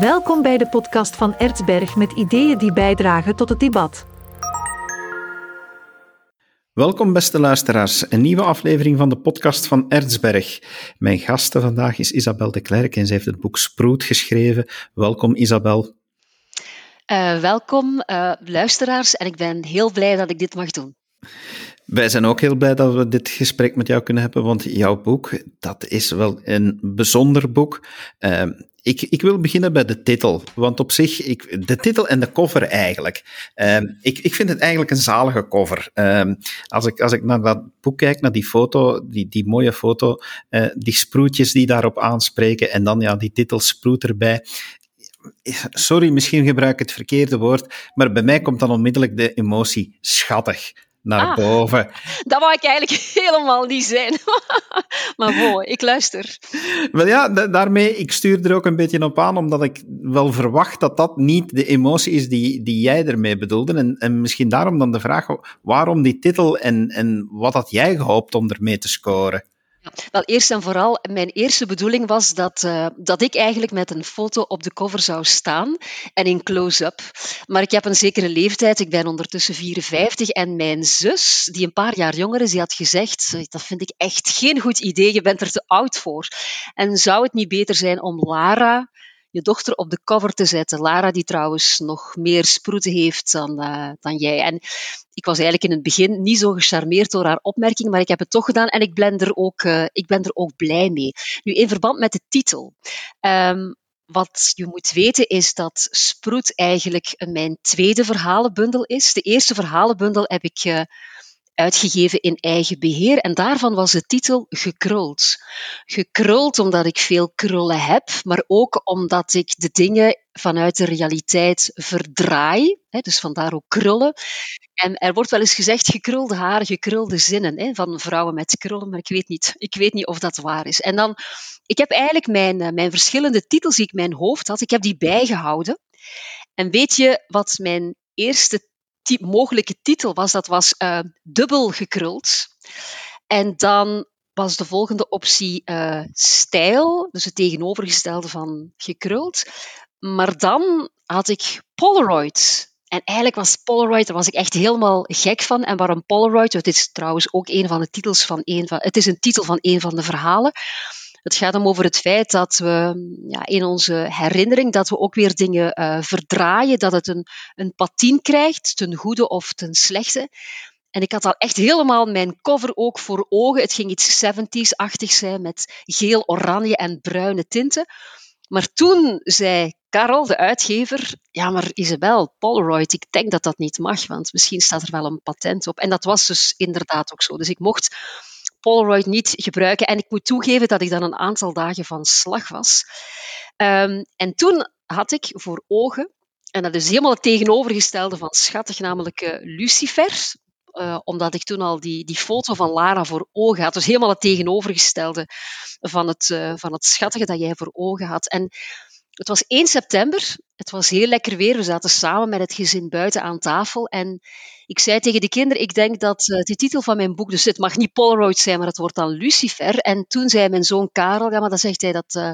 Welkom bij de podcast van Ertsberg met ideeën die bijdragen tot het debat. Welkom beste luisteraars, een nieuwe aflevering van de podcast van Ertsberg. Mijn gasten vandaag is Isabel de Klerk en ze heeft het boek Sproet geschreven. Welkom Isabel. Uh, welkom uh, luisteraars en ik ben heel blij dat ik dit mag doen. Wij zijn ook heel blij dat we dit gesprek met jou kunnen hebben, want jouw boek, dat is wel een bijzonder boek. Uh, ik, ik, wil beginnen bij de titel, want op zich, ik, de titel en de cover eigenlijk. Uh, ik, ik, vind het eigenlijk een zalige cover. Uh, als, ik, als ik naar dat boek kijk, naar die foto, die, die mooie foto, uh, die sproetjes die daarop aanspreken en dan ja, die titel Sproet erbij. Sorry, misschien gebruik ik het verkeerde woord, maar bij mij komt dan onmiddellijk de emotie schattig naar ah, boven. Dat wou ik eigenlijk helemaal niet zijn. maar mooi, ik luister. Wel ja, daarmee, ik stuur er ook een beetje op aan, omdat ik wel verwacht dat dat niet de emotie is die, die jij ermee bedoelde. En, en misschien daarom dan de vraag, waarom die titel en, en wat had jij gehoopt om ermee te scoren? Wel, eerst en vooral, mijn eerste bedoeling was dat, uh, dat ik eigenlijk met een foto op de cover zou staan en in close-up. Maar ik heb een zekere leeftijd, ik ben ondertussen 54 en mijn zus, die een paar jaar jonger is, die had gezegd, dat vind ik echt geen goed idee, je bent er te oud voor. En zou het niet beter zijn om Lara je dochter op de cover te zetten. Lara, die trouwens nog meer sproeten heeft dan, uh, dan jij. En ik was eigenlijk in het begin niet zo gecharmeerd door haar opmerking, maar ik heb het toch gedaan en ik ben er ook, uh, ik ben er ook blij mee. Nu, in verband met de titel. Um, wat je moet weten is dat Sproet eigenlijk mijn tweede verhalenbundel is. De eerste verhalenbundel heb ik uh, uitgegeven in eigen beheer. En daarvan was de titel Gekruld. Gekruld omdat ik veel krullen heb, maar ook omdat ik de dingen vanuit de realiteit verdraai. Hè, dus vandaar ook krullen. En er wordt wel eens gezegd gekrulde haren, gekrulde zinnen hè, van vrouwen met krullen, maar ik weet, niet, ik weet niet of dat waar is. En dan, ik heb eigenlijk mijn, eh, mijn verschillende titels die ik in mijn hoofd had, ik heb die bijgehouden. En weet je wat mijn eerste mogelijke titel was, dat was uh, dubbel gekruld. En dan was de volgende optie uh, stijl, dus het tegenovergestelde van gekruld. Maar dan had ik Polaroid. En eigenlijk was Polaroid, daar was ik echt helemaal gek van. En waarom Polaroid? Het is trouwens ook een van de titels van een van, het is een titel van een van de verhalen. Het gaat om over het feit dat we ja, in onze herinnering dat we ook weer dingen uh, verdraaien, dat het een, een patien krijgt, ten goede of ten slechte. En ik had al echt helemaal mijn cover ook voor ogen. Het ging iets 70s-achtig zijn met geel, oranje en bruine tinten. Maar toen zei Karel, de uitgever, ja, maar Isabel, Polaroid, ik denk dat dat niet mag, want misschien staat er wel een patent op. En dat was dus inderdaad ook zo. Dus ik mocht Polaroid niet gebruiken. En ik moet toegeven dat ik dan een aantal dagen van slag was. Um, en toen had ik voor ogen, en dat is helemaal het tegenovergestelde van schattig, namelijk uh, Lucifer. Uh, omdat ik toen al die, die foto van Lara voor ogen had. Dus helemaal het tegenovergestelde van het, uh, van het schattige dat jij voor ogen had. En het was 1 september. Het was heel lekker weer. We zaten samen met het gezin buiten aan tafel. En ik zei tegen de kinderen, ik denk dat uh, de titel van mijn boek, dus het mag niet Polaroid zijn, maar het wordt dan Lucifer. En toen zei mijn zoon Karel, ja, maar dan zegt hij dat... Uh,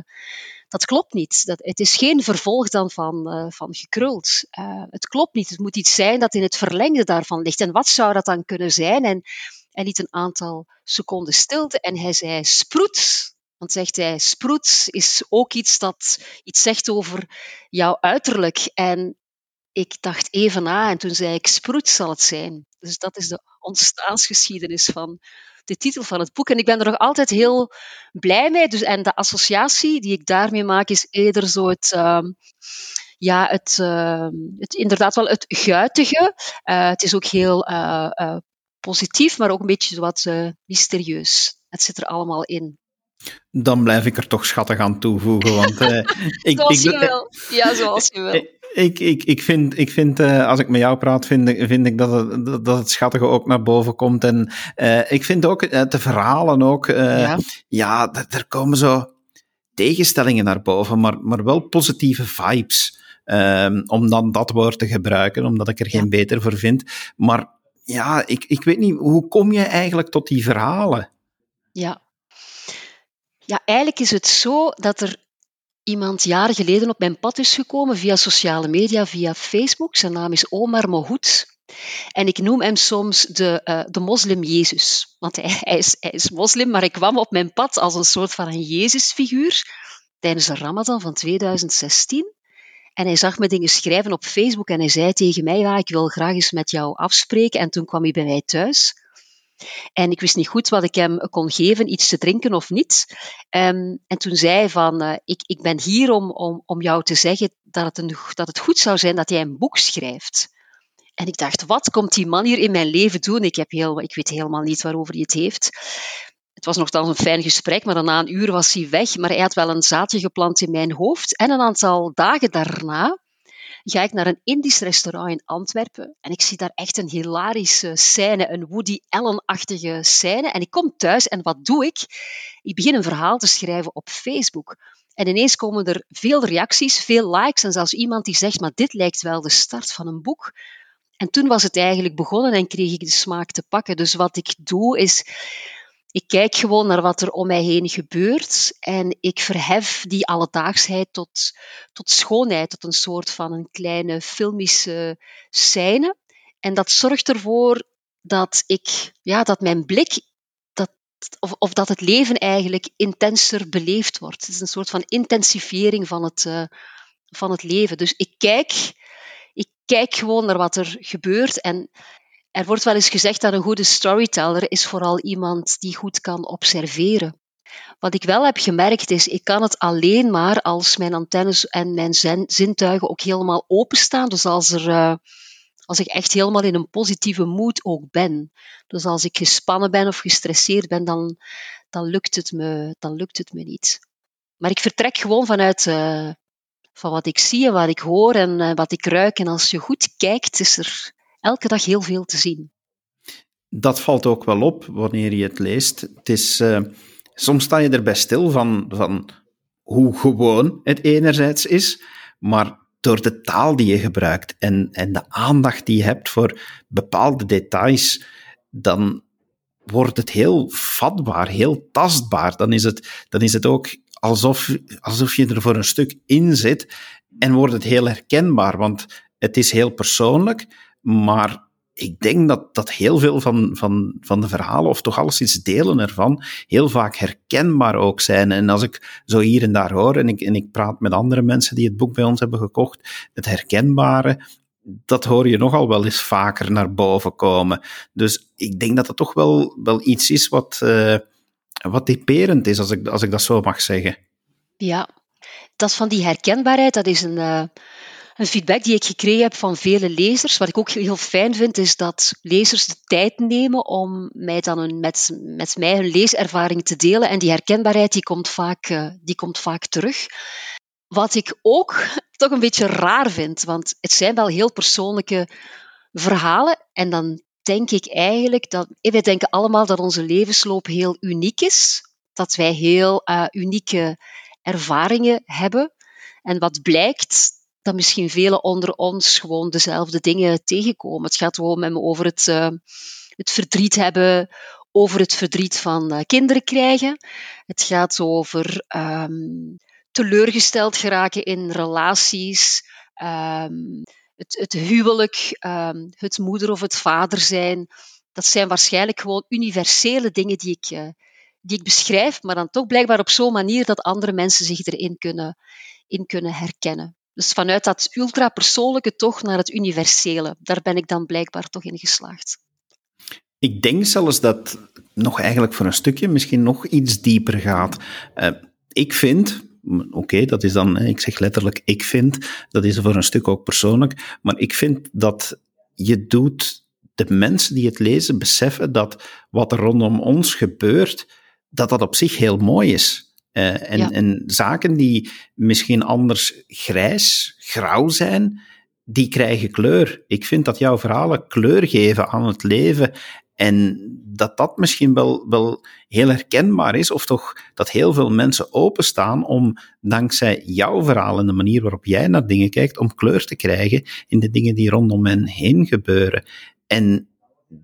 dat klopt niet. Dat, het is geen vervolg dan van, uh, van gekruld. Het klopt niet. Het moet iets zijn dat in het verlengde daarvan ligt. En wat zou dat dan kunnen zijn? En hij liet een aantal seconden stilte en hij zei sproet. Want zegt hij, sproet is ook iets dat iets zegt over jouw uiterlijk. En ik dacht even na en toen zei ik, sproet zal het zijn. Dus dat is de ontstaansgeschiedenis van de titel van het boek. En ik ben er nog altijd heel blij mee. Dus, en de associatie die ik daarmee maak is eerder zo het... Uh, ja, het, uh, het, inderdaad wel het guitige. Uh, het is ook heel uh, positief, maar ook een beetje wat mysterieus. Het zit er allemaal in. Dan blijf ik er toch schattig aan toevoegen. Want, ik, zoals ik, je wil. Ja, zoals je wil. Ik, ik, ik vind, ik vind uh, als ik met jou praat, vind, vind ik dat het, dat het schattige ook naar boven komt. En uh, ik vind ook de verhalen ook, ja, ja er komen zo tegenstellingen naar boven, maar, maar wel positieve vibes. Um, om dan dat woord te gebruiken, omdat ik er geen beter voor vind. Maar ja, ik, ik weet niet, hoe kom je eigenlijk tot die verhalen? Ja. Ja, eigenlijk is het zo dat er iemand jaren geleden op mijn pad is gekomen via sociale media, via Facebook. Zijn naam is Omar Mohoud. En ik noem hem soms de, uh, de moslim Jezus. Want hij, hij, is, hij is moslim, maar ik kwam op mijn pad als een soort van een Jezusfiguur tijdens de Ramadan van 2016. En hij zag me dingen schrijven op Facebook en hij zei tegen mij, ja, ik wil graag eens met jou afspreken. En toen kwam hij bij mij thuis. En ik wist niet goed wat ik hem kon geven, iets te drinken of niet. Um, en toen zei hij van, uh, ik, ik ben hier om, om, om jou te zeggen dat het, een, dat het goed zou zijn dat jij een boek schrijft. En ik dacht, wat komt die man hier in mijn leven doen? Ik, heb heel, ik weet helemaal niet waarover hij het heeft. Het was nogthans een fijn gesprek, maar na een uur was hij weg. Maar hij had wel een zaadje geplant in mijn hoofd. En een aantal dagen daarna ga ik naar een Indisch restaurant in Antwerpen. En ik zie daar echt een hilarische scène, een Woody Allen-achtige scène. En ik kom thuis en wat doe ik? Ik begin een verhaal te schrijven op Facebook. En ineens komen er veel reacties, veel likes en zelfs iemand die zegt, maar dit lijkt wel de start van een boek. En toen was het eigenlijk begonnen en kreeg ik de smaak te pakken. Dus wat ik doe is, ik kijk gewoon naar wat er om mij heen gebeurt en ik verhef die alledaagsheid tot, tot schoonheid, tot een soort van een kleine filmische scène. En dat zorgt ervoor dat ik, ja, dat mijn blik, dat, of, of dat het leven eigenlijk intenser beleefd wordt. Het is een soort van intensifiering van het, uh, van het leven. Dus ik kijk ik kijk gewoon naar wat er gebeurt. En er wordt wel eens gezegd dat een goede storyteller is vooral iemand die goed kan observeren. Wat ik wel heb gemerkt is, ik kan het alleen maar als mijn antennes en mijn zintuigen ook helemaal openstaan. Dus als, er, uh, als ik echt helemaal in een positieve mood ook ben. Dus als ik gespannen ben of gestresseerd ben, dan, dan, lukt, het me, dan lukt het me niet. Maar ik vertrek gewoon vanuit, uh, van wat ik zie en wat ik hoor en uh, wat ik ruik. En als je goed kijkt, is er elke dag heel veel te zien. Dat valt ook wel op wanneer je het leest. Het is, uh, soms sta je erbij stil van, van hoe gewoon het enerzijds is, maar door de taal die je gebruikt en, en de aandacht die je hebt voor bepaalde details, dan wordt het heel vatbaar, heel tastbaar. Dan is het, dan is het ook alsof, alsof je er voor een stuk in zit en wordt het heel herkenbaar, want het is heel persoonlijk, maar ik denk dat, dat heel veel van, van, van de verhalen, of toch alleszins delen ervan, heel vaak herkenbaar ook zijn. En als ik zo hier en daar hoor, en ik, en ik praat met andere mensen die het boek bij ons hebben gekocht, het herkenbare, dat hoor je nogal wel eens vaker naar boven komen. Dus ik denk dat het toch wel, wel iets is wat, uh, wat typerend is, als ik, als ik dat zo mag zeggen. Ja, dat van die herkenbaarheid, dat is een, uh, een feedback die ik gekregen heb van vele lezers. Wat ik ook heel fijn vind, is dat lezers de tijd nemen om mij dan een, met, met mij hun leeservaring te delen. En die herkenbaarheid die komt, vaak, uh, die komt vaak terug. Wat ik ook toch een beetje raar vind, want het zijn wel heel persoonlijke verhalen. En dan denk ik eigenlijk dat, wij denken allemaal dat onze levensloop heel uniek is. Dat wij heel uh, unieke ervaringen hebben. En wat blijkt, dat misschien velen onder ons gewoon dezelfde dingen tegenkomen. Het gaat gewoon over het, uh, het verdriet hebben, over het verdriet van uh, kinderen krijgen. Het gaat over um, teleurgesteld geraken in relaties. Um, het, het huwelijk, um, het moeder of het vader zijn, dat zijn waarschijnlijk gewoon universele dingen die ik, uh, die ik beschrijf, maar dan toch blijkbaar op zo'n manier dat andere mensen zich erin kunnen, in kunnen herkennen. Dus vanuit dat ultrapersoonlijke toch naar het universele, daar ben ik dan blijkbaar toch in geslaagd. Ik denk zelfs dat nog eigenlijk voor een stukje misschien nog iets dieper gaat. Uh, ik vind, Oké, dat is dan, ik zeg letterlijk ik vind, dat is voor een stuk ook persoonlijk, maar ik vind dat je doet de mensen die het lezen beseffen dat wat er rondom ons gebeurt, dat dat op zich heel mooi is. Uh, en, ja. en zaken die misschien anders grijs, grauw zijn, die krijgen kleur. Ik vind dat jouw verhalen kleur geven aan het leven en dat dat misschien wel, wel heel herkenbaar is, of toch dat heel veel mensen openstaan om dankzij jouw verhaal en de manier waarop jij naar dingen kijkt, om kleur te krijgen in de dingen die rondom hen heen gebeuren. En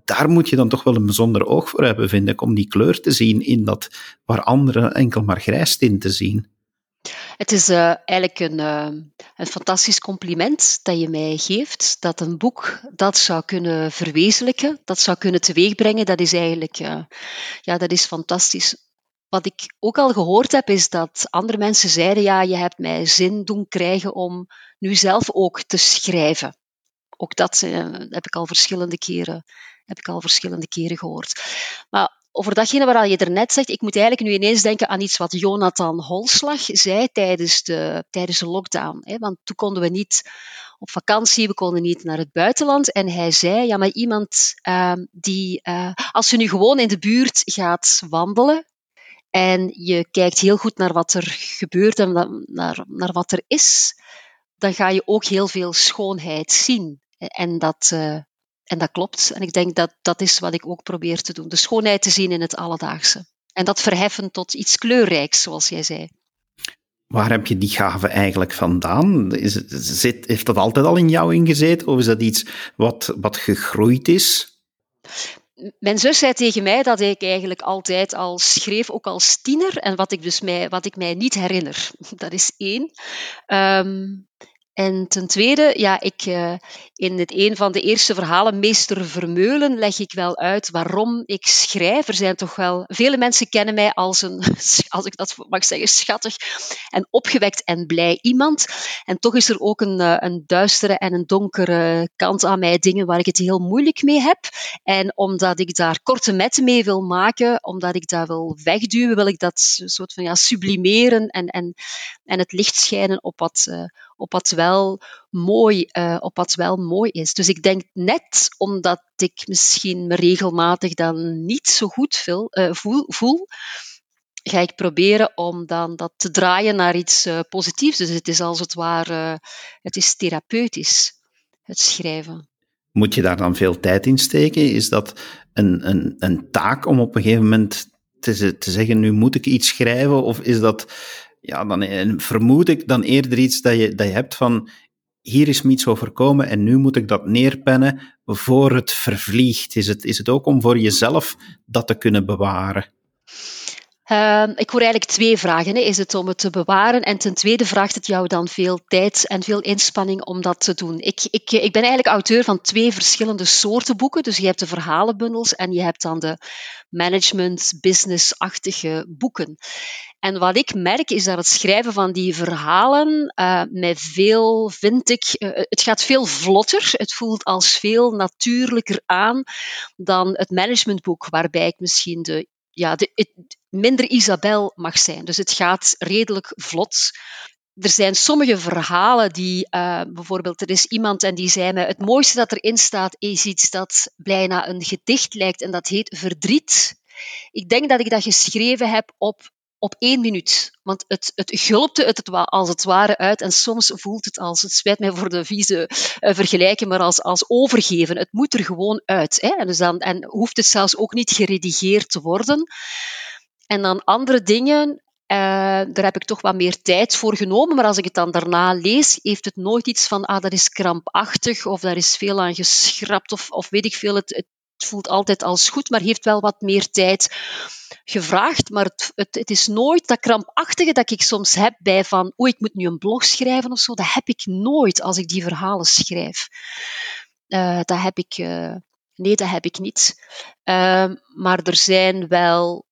daar moet je dan toch wel een bijzonder oog voor hebben, vind ik, om die kleur te zien in dat waar anderen enkel maar grijs in te zien. Het is uh, eigenlijk een, uh, een fantastisch compliment dat je mij geeft. Dat een boek dat zou kunnen verwezenlijken, dat zou kunnen teweegbrengen, dat is eigenlijk uh, ja, dat is fantastisch. Wat ik ook al gehoord heb, is dat andere mensen zeiden: Ja, je hebt mij zin doen krijgen om nu zelf ook te schrijven. Ook dat heb ik al verschillende keren, heb ik al verschillende keren gehoord. Maar over datgene waar je er net zegt, ik moet eigenlijk nu ineens denken aan iets wat Jonathan Holslag zei tijdens de, tijdens de lockdown. Hè? Want toen konden we niet op vakantie, we konden niet naar het buitenland. En hij zei, ja, maar iemand uh, die, uh, als je nu gewoon in de buurt gaat wandelen, en je kijkt heel goed naar wat er gebeurt en naar, naar wat er is, dan ga je ook heel veel schoonheid zien. En dat, uh, en dat klopt. En ik denk dat dat is wat ik ook probeer te doen. De schoonheid te zien in het alledaagse. En dat verheffen tot iets kleurrijks, zoals jij zei. Waar heb je die gave eigenlijk vandaan? Is zit, heeft dat altijd al in jou ingezeten? Of is dat iets wat, wat gegroeid is? Mijn zus zei tegen mij dat ik eigenlijk altijd al schreef, ook als tiener. En wat ik, dus mij, wat ik mij niet herinner. Dat is één. Um, en ten tweede, ja, ik, uh, in het een van de eerste verhalen, Meester Vermeulen, leg ik wel uit waarom ik schrijf. Er zijn toch wel, vele mensen kennen mij als een, als ik dat mag zeggen, schattig en opgewekt en blij iemand. En toch is er ook een, uh, een duistere en een donkere kant aan mij, dingen waar ik het heel moeilijk mee heb. En omdat ik daar korte metten mee wil maken, omdat ik dat wil wegduwen, wil ik dat soort van ja, sublimeren en, en, en het licht schijnen op wat, uh, op wat wel mooi, uh, op wat wel mooi is. Dus ik denk net omdat ik misschien me regelmatig dan niet zo goed veel, uh, voel, voel, ga ik proberen om dan dat te draaien naar iets uh, positiefs. Dus het is als het ware, het is therapeutisch, het schrijven. Moet je daar dan veel tijd in steken? Is dat een, een, een taak om op een gegeven moment te, te zeggen, nu moet ik iets schrijven? Of is dat ja, dan vermoed ik dan eerder iets dat je, dat je hebt van hier is me iets overkomen en nu moet ik dat neerpennen voor het vervliegt. Is het, is het ook om voor jezelf dat te kunnen bewaren? Uh, ik hoor eigenlijk twee vragen. Hè. Is het om het te bewaren? En ten tweede vraagt het jou dan veel tijd en veel inspanning om dat te doen. Ik, ik, ik ben eigenlijk auteur van twee verschillende soorten boeken. Dus je hebt de verhalenbundels en je hebt dan de management, business-achtige boeken. En wat ik merk is dat het schrijven van die verhalen uh, mij veel, vind ik, uh, het gaat veel vlotter. Het voelt als veel natuurlijker aan dan het managementboek, waarbij ik misschien de ja, de, minder Isabel mag zijn. Dus het gaat redelijk vlot. Er zijn sommige verhalen die, uh, bijvoorbeeld, er is iemand en die zei me: Het mooiste dat erin staat is iets dat bijna een gedicht lijkt en dat heet Verdriet. Ik denk dat ik dat geschreven heb op op één minuut. Want het, het gulpte het als het ware uit en soms voelt het als, het spijt mij voor de vieze uh, vergelijking, maar als, als overgeven. Het moet er gewoon uit. Hè? En, dus dan, en hoeft het zelfs ook niet geredigeerd te worden. En dan andere dingen, uh, daar heb ik toch wat meer tijd voor genomen. Maar als ik het dan daarna lees, heeft het nooit iets van, ah, dat is krampachtig of daar is veel aan geschrapt of, of weet ik veel. Het, het voelt altijd als goed, maar heeft wel wat meer tijd gevraagd. Maar het, het, het, is nooit dat krampachtige dat ik soms heb bij van, oeh, ik moet nu een blog schrijven of zo. Dat heb ik nooit als ik die verhalen schrijf. Uh, dat heb ik, uh, nee, dat heb ik niet. Uh, maar er zijn wel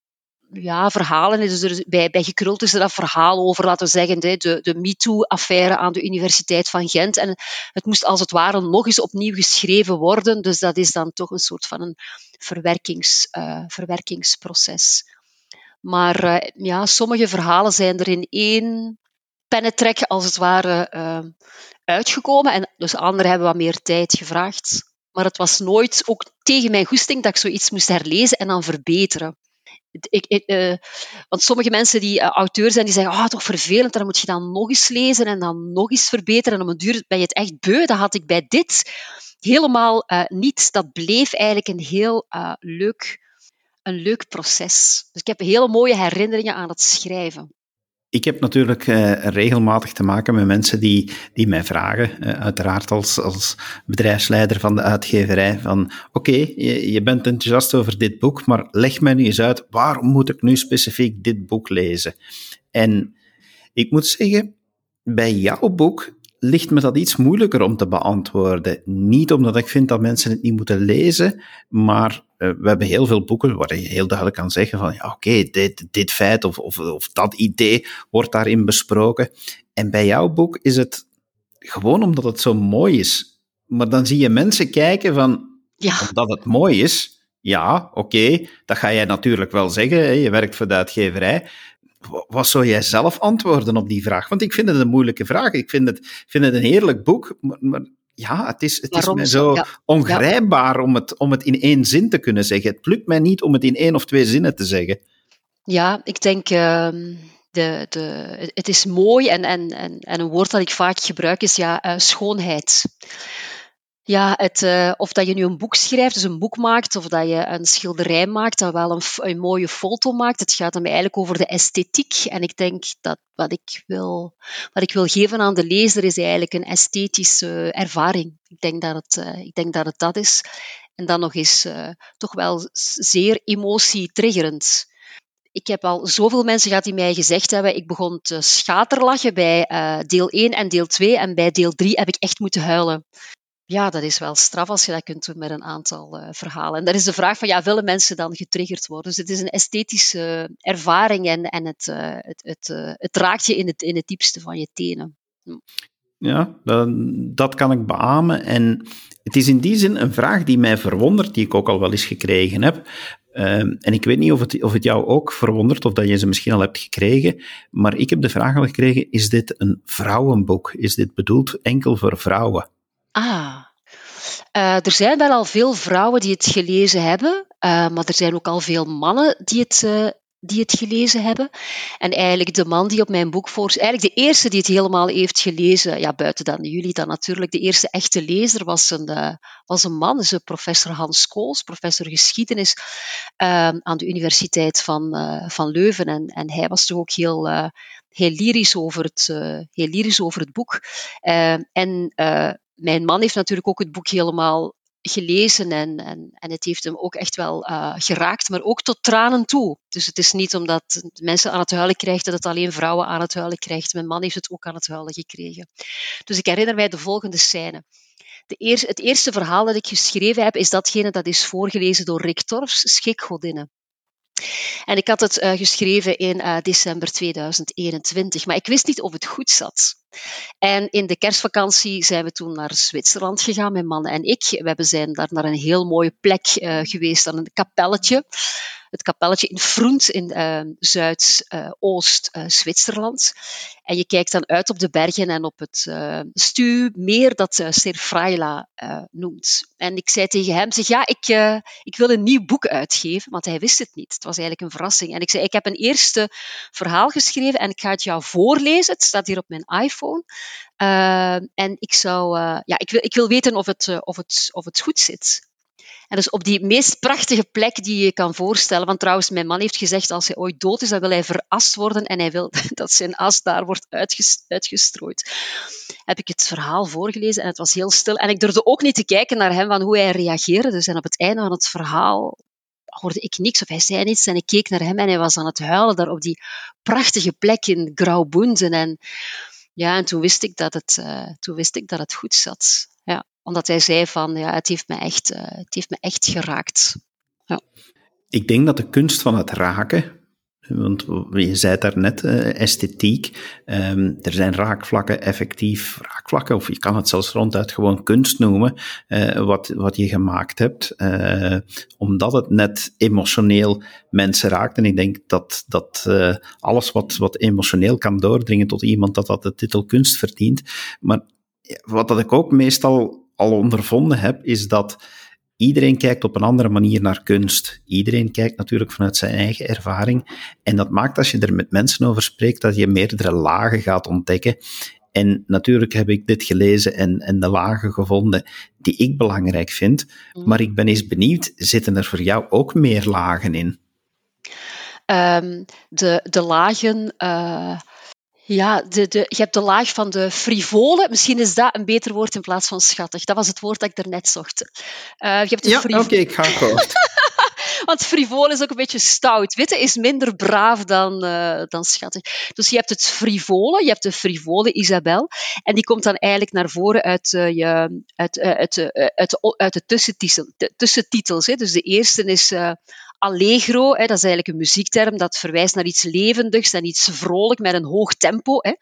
ja, verhalen. Dus bij, bij Gekruld is er dat verhaal over, laten we zeggen, de, de, MeToo-affaire aan de Universiteit van Gent. En het moest als het ware nog eens opnieuw geschreven worden. Dus dat is dan toch een soort van een verwerkings, uh, verwerkingsproces. Maar uh, ja, sommige verhalen zijn er in één pennetrek, als het ware, uh, uitgekomen. En dus anderen hebben wat meer tijd gevraagd. Maar het was nooit ook tegen mijn goesting dat ik zoiets moest herlezen en dan verbeteren. Ik, uh, want sommige mensen die uh, auteur zijn, die zeggen, oh, toch vervelend, dan moet je dan nog eens lezen en dan nog eens verbeteren. En om een duur ben je het echt beu. Dat had ik bij dit helemaal uh, niet. Dat bleef eigenlijk een heel leuk, een leuk proces. Dus ik heb hele mooie herinneringen aan het schrijven. Ik heb natuurlijk uh, regelmatig te maken met mensen die, die mij vragen, uh, uiteraard als, als bedrijfsleider van de uitgeverij, van oké, je, je bent enthousiast over dit boek, maar leg mij nu eens uit, waarom moet ik nu specifiek dit boek lezen? En Ik moet zeggen, bij jouw boek ligt me dat iets moeilijker om te beantwoorden. Niet omdat ik vind dat mensen het niet moeten lezen, maar uh, we hebben heel veel boeken waar je heel duidelijk kan zeggen van, ja, oké, okay, dit, dit feit of, of, of dat idee wordt daarin besproken. En bij jouw boek is het gewoon omdat het zo mooi is. Maar dan zie je mensen kijken van, ja. omdat het mooi is, ja, oké, okay, dat ga jij natuurlijk wel zeggen, hè, je werkt voor de uitgeverij, wat zou jij zelf antwoorden op die vraag? Want ik vind het een moeilijke vraag. Ik vind het, vind het een heerlijk boek, maar, maar ja, het is, het is mij zo ja. ongrijpbaar om het, om het in één zin te kunnen zeggen. Het lukt mij niet om het in één of twee zinnen te zeggen. Ja, ik denk. Uh, de, de, het is mooi en, en, en, en een woord dat ik vaak gebruik is ja, uh, schoonheid. Ja, het, uh, of dat je nu een boek schrijft, dus een boek maakt, of dat je een schilderij maakt, dat wel een, een mooie foto maakt. Het gaat dan eigenlijk over de esthetiek. En ik denk dat wat ik, wil, wat ik wil geven aan de lezer is eigenlijk een esthetische ervaring. Ik denk dat het, uh, ik denk dat, het dat is. En dan nog eens uh, toch wel zeer emotietriggerend. Ik heb al zoveel mensen gehad die mij gezegd hebben, ik begon te schaterlachen bij deel 1 en deel 2 en bij deel 3 heb ik echt moeten huilen ja, dat is wel straf als je dat kunt doen met een aantal uh, verhalen. En dan is de vraag van, ja, willen mensen dan getriggerd worden? Dus het is een esthetische ervaring en, en het, uh, het, het, uh, het raakt je in het, in het diepste van je tenen. Hm. Ja, dat, dat kan ik beamen. En het is in die zin een vraag die mij verwondert, die ik ook al wel eens gekregen heb. Ehm, en ik weet niet of het, of het jou ook verwondert, of dat je ze misschien al hebt gekregen, maar ik heb de vraag al gekregen, is dit een vrouwenboek? Is dit bedoeld enkel voor vrouwen? Ah. Uh, er zijn wel al veel vrouwen die het gelezen hebben, uh, maar er zijn ook al veel mannen die het, uh, die het gelezen hebben. En eigenlijk de man die op mijn boek voor, eigenlijk de eerste die het helemaal heeft gelezen, ja, buiten dan jullie dan natuurlijk, de eerste echte lezer was een, was een man, dus professor Hans Kools, professor geschiedenis aan de Universiteit van, van Leuven. En, en hij was toch ook heel, heel, lyrisch, over het, heel lyrisch over het boek. en mijn man heeft natuurlijk ook het boek helemaal gelezen en, en, en het heeft hem ook echt wel uh, geraakt, maar ook tot tranen toe. Dus het is niet omdat mensen aan het huilen krijgen dat het alleen vrouwen aan het huilen krijgt. Mijn man heeft het ook aan het huilen gekregen. Dus ik herinner mij de volgende scène. De eer, het eerste verhaal dat ik geschreven heb, is datgene dat is voorgelezen door Rick Torfs, Schikgodinnen. En ik had het uh, geschreven in uh, december 2021, maar ik wist niet of het goed zat. En in de kerstvakantie zijn we toen naar Zwitserland gegaan, mijn man en ik. We zijn daar naar een heel mooie plek uh, geweest, aan een kapelletje het kapelletje in Froent in uh, Zuidoost-Zwitserland. Uh, en je kijkt dan uit op de bergen en op het uh, stuwmeer dat uh, Serfraila noemt. En ik zei tegen hem, zeg, ja, ik, ik wil een nieuw boek uitgeven, want hij wist het niet. Het was eigenlijk een verrassing. En ik zei, ik heb een eerste verhaal geschreven en ik ga het jou voorlezen. Het staat hier op mijn iPhone. en ik, zou, ja, ik, wil, ik wil weten of het, of, het, of het goed zit. En dus op die meest prachtige plek die je kan voorstellen. Want trouwens, mijn man heeft gezegd, als hij ooit dood is, dan wil hij verast worden en hij wil dat zijn as daar wordt uitgestrooid. Heb ik het verhaal voorgelezen en het was heel stil. En ik durfde ook niet te kijken naar hem, van hoe hij reageerde. Dus en op het einde van het verhaal hoorde ik niks of hij zei niets. En ik keek naar hem en hij was aan het huilen daar op die prachtige plek in Graubunden. En ja, en toen wist ik dat het, uh, toen wist ik dat het goed zat. Omdat hij zei van, ja, het heeft me echt, uh, het heeft me echt geraakt. Ja. Ik denk dat de kunst van het raken, want je zei daar net, uh, esthetiek, um, er zijn raakvlakken, effectief raakvlakken, of je kan het zelfs ronduit gewoon kunst noemen, uh, wat, wat je gemaakt hebt, omdat het net emotioneel mensen raakt. En ik denk dat, dat alles wat, wat emotioneel kan doordringen tot iemand, dat dat de titel kunst verdient. Maar wat dat ik ook meestal al ondervonden heb, is dat iedereen kijkt op een andere manier naar kunst. Iedereen kijkt natuurlijk vanuit zijn eigen ervaring. En dat maakt als je er met mensen over spreekt, dat je meerdere lagen gaat ontdekken. En natuurlijk heb ik dit gelezen en, en de lagen gevonden die ik belangrijk vind. Mhm. Maar ik ben eens benieuwd, zitten er voor jou ook meer lagen in? Um, de, de lagen. Uh ja, de, de, je hebt de laag van de frivole. Misschien is dat een beter woord in plaats van schattig. Dat was het woord dat ik daarnet zocht. Uh, je hebt de ja, oké, okay, ik ga akkoord. Want frivole is ook een beetje stout. Witte is minder braaf dan, uh, dan schattig. Dus je hebt het frivole, je hebt de frivole Isabel. En die komt dan eigenlijk naar voren uit, uh, je, uit, uit, uit, uit, de tussentitel, tussentitels. Hè. Dus de eerste is Allegro, hè, dat is eigenlijk een muziekterm, dat verwijst naar iets levendigs en iets vrolijk met een hoog tempo. Hè.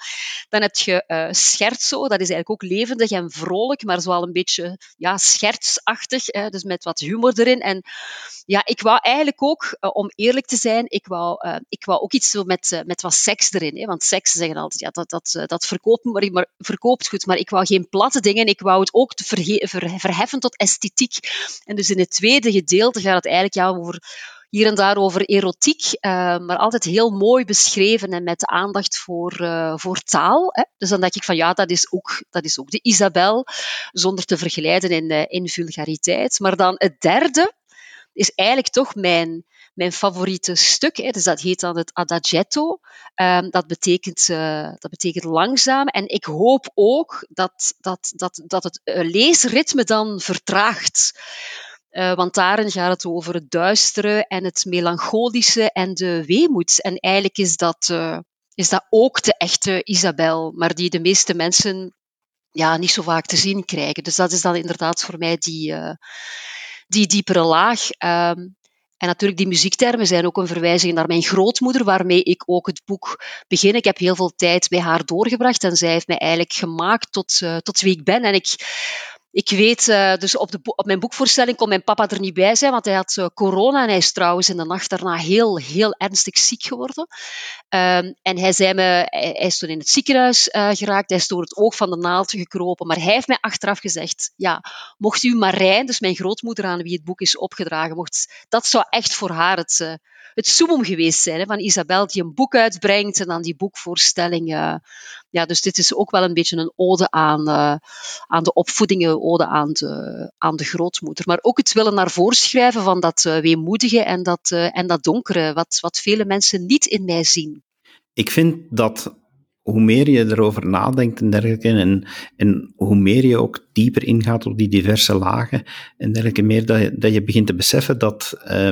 Dan heb je uh, scherzo, dat is eigenlijk ook levendig en vrolijk, maar zo een beetje ja, schertsachtig, hè, dus met wat humor erin. En ja, ik wou eigenlijk ook, uh, om eerlijk te zijn, ik wou, uh, ik wou ook iets zo met, met wat seks erin. Hè, want seks zeggen altijd, ja, dat, dat, dat verkoopt, maar, maar, verkoopt goed, maar ik wou geen platte dingen, ik wou het ook verhe ver verheffen tot esthetiek. En dus in het tweede gedeelte gaat het eigenlijk ja, over hier en daar over erotiek, uh, maar altijd heel mooi beschreven en met aandacht voor, uh, voor taal. Hè. Dus dan denk ik van ja, dat is ook, dat is ook de Isabel, zonder te vergelijden in, uh, in vulgariteit. Maar dan het derde is eigenlijk toch mijn, mijn favoriete stuk. Hè. Dus dat heet dan het adagietto. Um, dat, betekent, dat betekent langzaam. En ik hoop ook dat, dat, dat, dat het leesritme dan vertraagt. Uh, want daarin gaat het over het duistere en het melancholische en de weemoed. En eigenlijk is dat, uh, is dat ook de echte Isabel, maar die de meeste mensen ja, niet zo vaak te zien krijgen. Dus dat is dan inderdaad voor mij die, uh, die diepere laag. Um, en natuurlijk, die muziektermen zijn ook een verwijzing naar mijn grootmoeder, waarmee ik ook het boek begin. Ik heb heel veel tijd bij haar doorgebracht en zij heeft mij eigenlijk gemaakt tot, tot wie ik ben. En ik ik weet, uh, dus op, de, op mijn boekvoorstelling kon mijn papa er niet bij zijn, want hij had uh, corona en hij is trouwens in de nacht daarna heel, heel ernstig ziek geworden. Um, en hij zei me, hij, is toen in het ziekenhuis uh, geraakt, hij is door het oog van de naald gekropen, maar hij heeft mij achteraf gezegd, ja, mocht u Marijn, dus mijn grootmoeder aan wie het boek is opgedragen, mocht, dat zou echt voor haar het het summum geweest zijn hè, van Isabel, die een boek uitbrengt en dan die boekvoorstelling. Uh, ja, dus dit is ook wel een beetje een ode aan, uh, aan de opvoeding, een ode aan de, aan de grootmoeder. Maar ook het willen naar voren schrijven van dat uh, weemoedige en dat, en dat donkere, wat, wat vele mensen niet in mij zien. Ik vind dat hoe meer je erover nadenkt en dergelijke, en, en hoe meer je ook dieper ingaat op die diverse lagen en dergelijke, meer dat je, dat je begint te beseffen dat uh,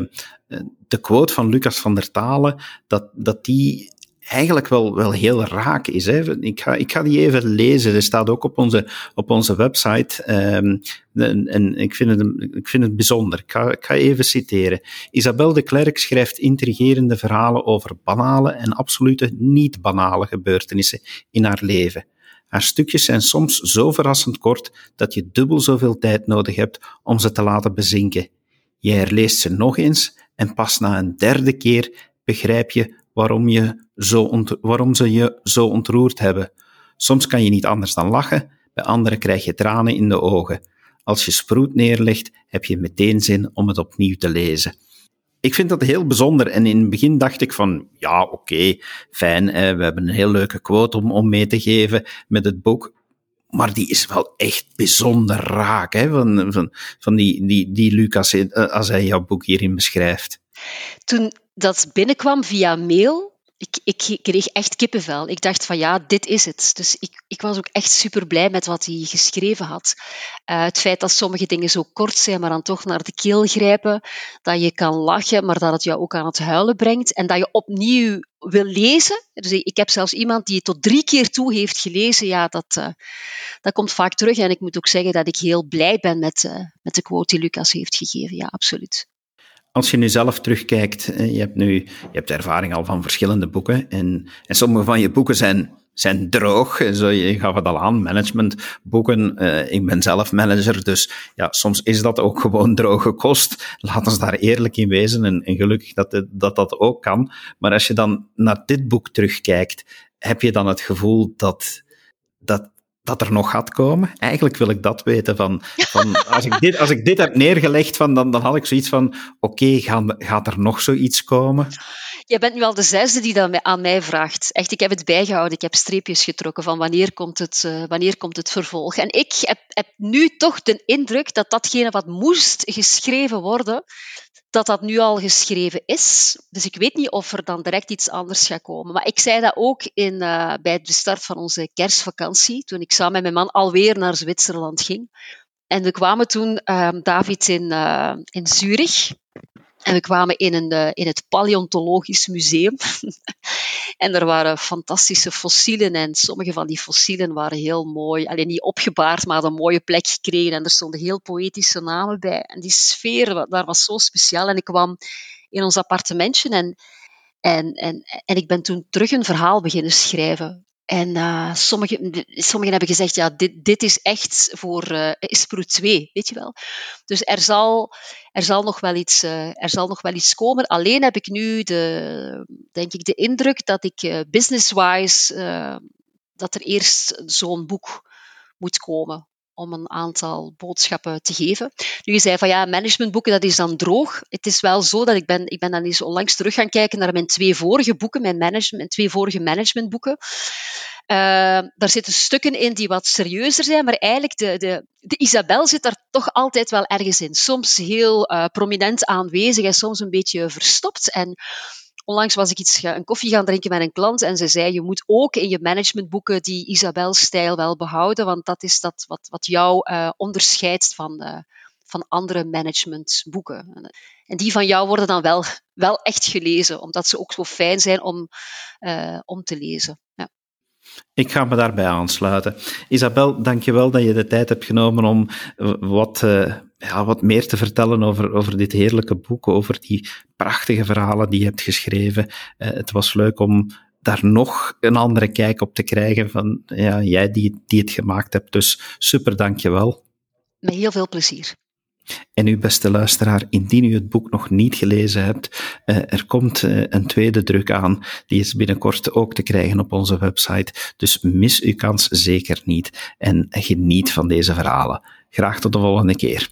de quote van Lucas van der Talen, dat, dat die eigenlijk wel, wel heel raak is. Hè. Ik, ga, ik ga die even lezen. Er staat ook op onze, op onze website. Um, en, en ik, vind het, ik vind het bijzonder. Ik ga, ik ga even citeren. Isabel de Klerk schrijft intrigerende verhalen over banale en absolute niet-banale gebeurtenissen in haar leven. Haar stukjes zijn soms zo verrassend kort dat je dubbel zoveel tijd nodig hebt om ze te laten bezinken. Je herleest ze nog eens en pas na een derde keer begrijp je waarom, je zo waarom ze je zo ontroerd hebben. Soms kan je niet anders dan lachen, bij anderen krijg je tranen in de ogen. Als je sproet neerlegt, heb je meteen zin om het opnieuw te lezen. Ik vind dat heel bijzonder. En in het begin dacht ik van, ja, oké, fijn, we hebben een heel leuke quote om, om mee te geven met het boek. Maar die is wel echt bijzonder raak, hè, van, van, van die, die, die Lucas, eh, als hij jouw boek hierin beschrijft. Toen dat binnenkwam via mail, ik, ik, kreeg echt kippenvel. Ik dacht van ja, dit is het. Dus ik, ik was ook echt super blij met wat hij geschreven had. Uh, het feit dat sommige dingen zo kort zijn, maar dan toch naar de keel grijpen. Dat je kan lachen, maar dat het jou ook aan het huilen brengt. En dat je opnieuw wil lezen. Dus ik heb zelfs iemand die het tot drie keer toe heeft gelezen. Ja, dat, uh, dat komt vaak terug. En ik moet ook zeggen dat ik heel blij ben met, uh, met de quote die Lucas heeft gegeven. Ja, absoluut als je nu zelf terugkijkt, je hebt nu je hebt ervaring al van verschillende boeken en, en sommige van je boeken zijn, zijn droog. Zo, je gaf het al aan, managementboeken. Uh, ik ben zelf manager, dus ja, soms is dat ook gewoon droge kost. Laat ons daar eerlijk in wezen en, en gelukkig dat, dat dat ook kan. Maar als je dan naar dit boek terugkijkt, heb je dan het gevoel dat, dat dat er nog gaat komen? Eigenlijk wil ik dat weten. Van, van als, ik dit, als ik dit heb neergelegd, van, dan, dan had ik zoiets van: oké, gaat er nog zoiets komen? Jij bent nu al de zesde die dat aan mij vraagt. Echt, ik heb het bijgehouden. Ik heb streepjes getrokken van wanneer komt het, uh, wanneer komt het vervolg. En ik heb, heb nu toch de indruk dat datgene wat moest geschreven worden, dat dat nu al geschreven is. Dus ik weet niet of er dan direct iets anders gaat komen. Maar ik zei dat ook in, uh, bij de start van onze kerstvakantie, toen ik samen met mijn man alweer naar Zwitserland ging. En we kwamen toen, uh, David, in, uh, in Zurich. En we kwamen in, een, uh, in het Paleontologisch Museum. en er waren fantastische fossielen. En sommige van die fossielen waren heel mooi. Alleen niet opgebaard, maar hadden een mooie plek gekregen. En er stonden heel poëtische namen bij. En die sfeer daar was zo speciaal. En ik kwam in ons appartementje en, en, en, en ik ben toen terug een verhaal beginnen schrijven. En uh, sommigen, hebben gezegd, ja, dit, dit is echt voor uh, Espro 2, weet je wel. Dus er zal, er, zal nog wel iets, uh, er zal nog wel iets komen. Alleen heb ik nu de, denk ik, de indruk dat ik business-wise, dat er eerst zo'n boek moet komen om een aantal boodschappen te geven. Nu, je zei van ja, managementboeken, dat is dan droog. Het is wel zo dat ik ben, ik ben dan eens onlangs terug gaan kijken naar mijn twee vorige boeken, mijn, twee vorige managementboeken. Uh, daar zitten stukken in die wat serieuzer zijn, maar eigenlijk de, de, de Isabel zit daar toch altijd wel ergens in. Soms heel uh, prominent aanwezig en soms een beetje verstopt. En Onlangs was ik iets, een koffie gaan drinken met een klant en ze zei, je moet ook in je managementboeken die Isabel-stijl wel behouden, want dat is dat wat, wat jou uh, onderscheidt van, uh, van andere managementboeken. En die van jou worden dan wel, wel echt gelezen, omdat ze ook zo fijn zijn om, uh, om te lezen. Ja. Ik ga me daarbij aansluiten. Isabel, dankjewel dat je de tijd hebt genomen om wat ja, wat meer te vertellen over, over dit heerlijke boek, over die prachtige verhalen die je hebt geschreven. Uh, het was leuk om daar nog een andere kijk op te krijgen van ja, jij die, die het gemaakt hebt. Dus super, dankjewel. Met heel veel plezier. En uw beste luisteraar, indien u het boek nog niet gelezen hebt, uh, er komt uh, een tweede druk aan. Die is binnenkort ook te krijgen op onze website. Dus mis uw kans zeker niet en geniet van deze verhalen. Graag tot de volgende keer.